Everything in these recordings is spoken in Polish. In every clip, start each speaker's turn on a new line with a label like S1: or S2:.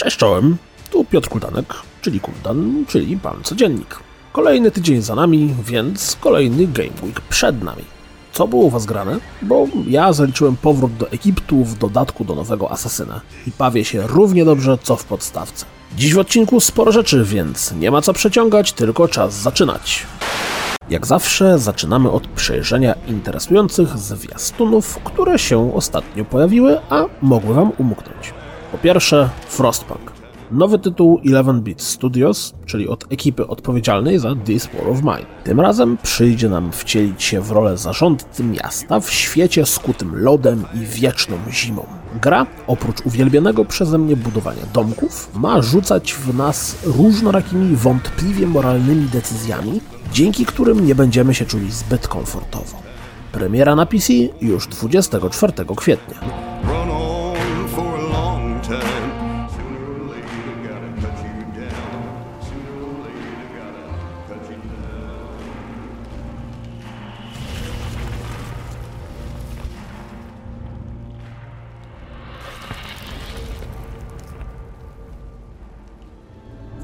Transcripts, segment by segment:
S1: Cześć czołem, tu Piotr Kuldanek, czyli Kuldan, czyli Pan Codziennik. Kolejny tydzień za nami, więc kolejny Game Week przed nami. Co było u Was grane? Bo ja zaliczyłem powrót do Egiptu w dodatku do nowego Asasyna i bawię się równie dobrze co w podstawce. Dziś w odcinku sporo rzeczy, więc nie ma co przeciągać, tylko czas zaczynać. Jak zawsze zaczynamy od przejrzenia interesujących zwiastunów, które się ostatnio pojawiły, a mogły Wam umknąć. Po pierwsze, Frostpunk. Nowy tytuł 11-Bit Studios, czyli od ekipy odpowiedzialnej za This War of Mine. Tym razem przyjdzie nam wcielić się w rolę zarządcy miasta w świecie skutym lodem i wieczną zimą. Gra, oprócz uwielbianego przeze mnie budowania domków, ma rzucać w nas różnorakimi, wątpliwie moralnymi decyzjami, dzięki którym nie będziemy się czuli zbyt komfortowo. Premiera na PC już 24 kwietnia.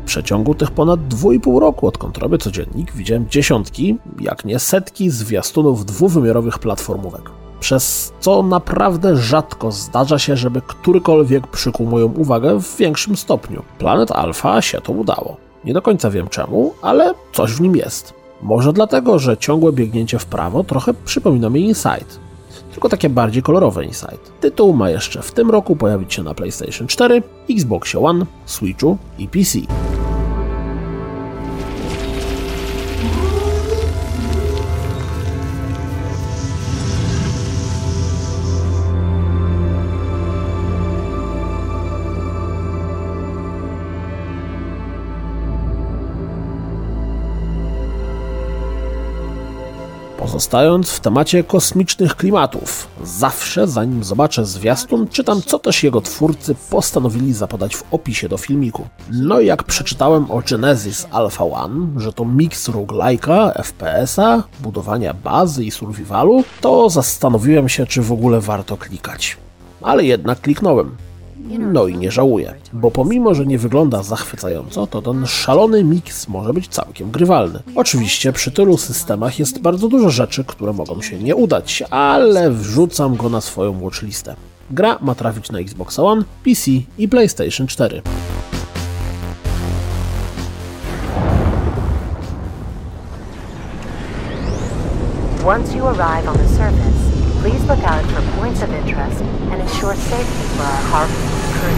S1: Przeciągu tych ponad 2,5 roku, odkąd robię codziennik, widziałem dziesiątki, jak nie setki zwiastunów dwuwymiarowych platformówek. Przez co naprawdę rzadko zdarza się, żeby którykolwiek przykuł moją uwagę w większym stopniu. Planet Alpha się to udało. Nie do końca wiem czemu, ale coś w nim jest. Może dlatego, że ciągłe biegnięcie w prawo trochę przypomina mi Inside. Tylko takie bardziej kolorowe Inside. Tytuł ma jeszcze w tym roku pojawić się na PlayStation 4, Xbox One, Switchu i PC. Pozostając w temacie kosmicznych klimatów, zawsze zanim zobaczę zwiastun, czytam co też jego twórcy postanowili zapodać w opisie do filmiku. No i jak przeczytałem o Genesis Alpha One, że to miks roguelike'a, FPS-a, budowania bazy i survivalu, to zastanowiłem się, czy w ogóle warto klikać. Ale jednak kliknąłem. No i nie żałuję, bo pomimo, że nie wygląda zachwycająco, to ten szalony miks może być całkiem grywalny. Oczywiście przy tylu systemach jest bardzo dużo rzeczy, które mogą się nie udać, ale wrzucam go na swoją watchlistę. Gra ma trafić na Xbox One, PC i PlayStation 4.
S2: Once you arrive on the surface, please look out for points of interest and ensure safety for our crew.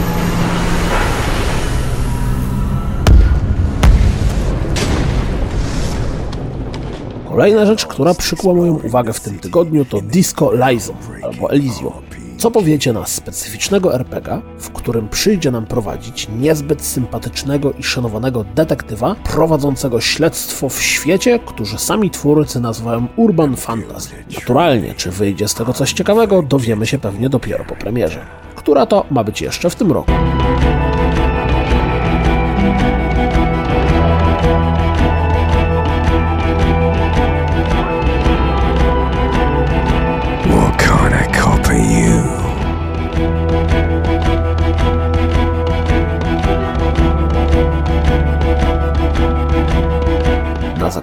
S1: Kolejna rzecz, która przykuła moją uwagę w tym tygodniu to Disco Lizo albo Elysium. Co powiecie na specyficznego RPG, w którym przyjdzie nam prowadzić niezbyt sympatycznego i szanowanego detektywa prowadzącego śledztwo w świecie, którzy sami twórcy nazywają Urban Fantasy. Naturalnie, czy wyjdzie z tego coś ciekawego, dowiemy się pewnie dopiero po premierze, która to ma być jeszcze w tym roku.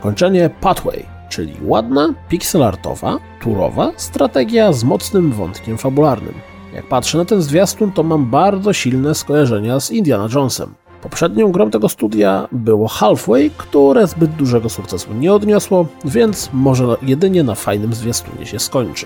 S1: Zakończenie Pathway, czyli ładna, pixelartowa, turowa strategia z mocnym wątkiem fabularnym. Jak patrzę na ten zwiastun, to mam bardzo silne skojarzenia z Indiana Jonesem. Poprzednią grą tego studia było Halfway, które zbyt dużego sukcesu nie odniosło, więc może jedynie na fajnym zwiastunie się skończy.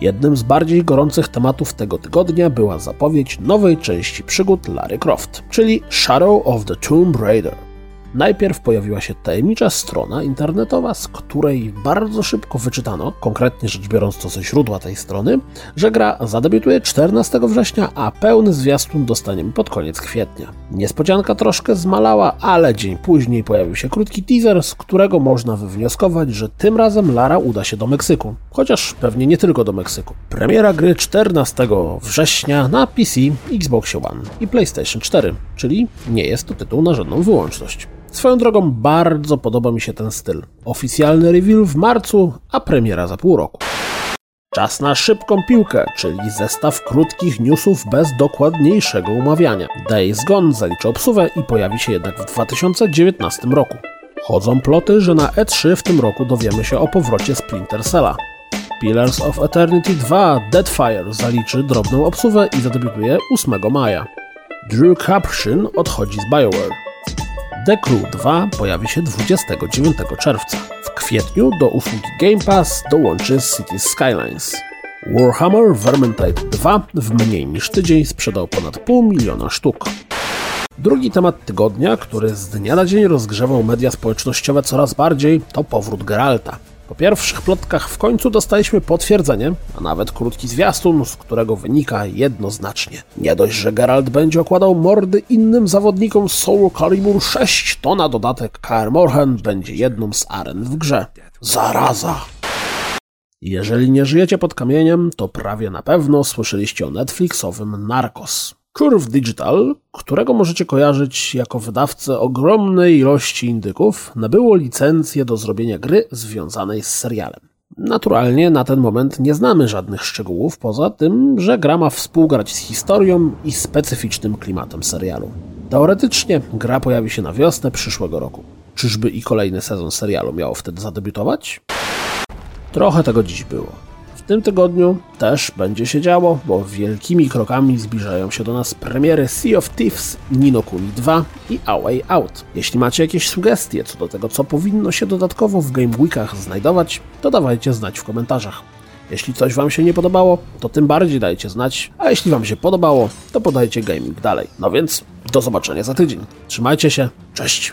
S1: Jednym z bardziej gorących tematów tego tygodnia była zapowiedź nowej części przygód Lara Croft, czyli Shadow of the Tomb Raider. Najpierw pojawiła się tajemnicza strona internetowa, z której bardzo szybko wyczytano, konkretnie rzecz biorąc to ze źródła tej strony, że gra zadebiutuje 14 września, a pełny zwiastun dostaniemy pod koniec kwietnia. Niespodzianka troszkę zmalała, ale dzień później pojawił się krótki teaser, z którego można wywnioskować, że tym razem Lara uda się do Meksyku. Chociaż pewnie nie tylko do Meksyku. Premiera gry 14 września na PC, Xbox One i PlayStation 4, czyli nie jest to tytuł na żadną wyłączność. Swoją drogą bardzo podoba mi się ten styl. Oficjalny reveal w marcu, a premiera za pół roku. Czas na szybką piłkę, czyli zestaw krótkich newsów bez dokładniejszego umawiania. Days Gone zaliczy obsuwę i pojawi się jednak w 2019 roku. Chodzą ploty, że na E3 w tym roku dowiemy się o powrocie Splinter Cella. Pillars of Eternity 2 Deadfire zaliczy drobną obsuwę i zadebiutuje 8 maja. Drew Capshin odchodzi z BioWare. The Crew 2 pojawi się 29 czerwca. W kwietniu do usługi Game Pass dołączy Cities Skylines. Warhammer Vermintide 2 w mniej niż tydzień sprzedał ponad pół miliona sztuk. Drugi temat tygodnia, który z dnia na dzień rozgrzewał media społecznościowe coraz bardziej, to powrót Geralta. Po pierwszych plotkach w końcu dostaliśmy potwierdzenie, a nawet krótki zwiastun, z którego wynika jednoznacznie. Nie dość, że Geralt będzie okładał mordy innym zawodnikom Soul Calibur 6, to na dodatek Kaer Morhen będzie jedną z aren w grze. Zaraza! Jeżeli nie żyjecie pod kamieniem, to prawie na pewno słyszeliście o Netflixowym Narcos. Curve Digital, którego możecie kojarzyć jako wydawcę ogromnej ilości indyków, nabyło licencję do zrobienia gry związanej z serialem. Naturalnie na ten moment nie znamy żadnych szczegółów, poza tym, że gra ma współgrać z historią i specyficznym klimatem serialu. Teoretycznie gra pojawi się na wiosnę przyszłego roku. Czyżby i kolejny sezon serialu miało wtedy zadebiutować? Trochę tego dziś było. Tym tygodniu też będzie się działo, bo wielkimi krokami zbliżają się do nas premiery Sea of Thieves, Nino Kuni 2 i A Way Out. Jeśli macie jakieś sugestie co do tego, co powinno się dodatkowo w Game Weekach znajdować, to dawajcie znać w komentarzach. Jeśli coś Wam się nie podobało, to tym bardziej dajcie znać, a jeśli Wam się podobało, to podajcie gaming dalej. No więc do zobaczenia za tydzień. Trzymajcie się, cześć!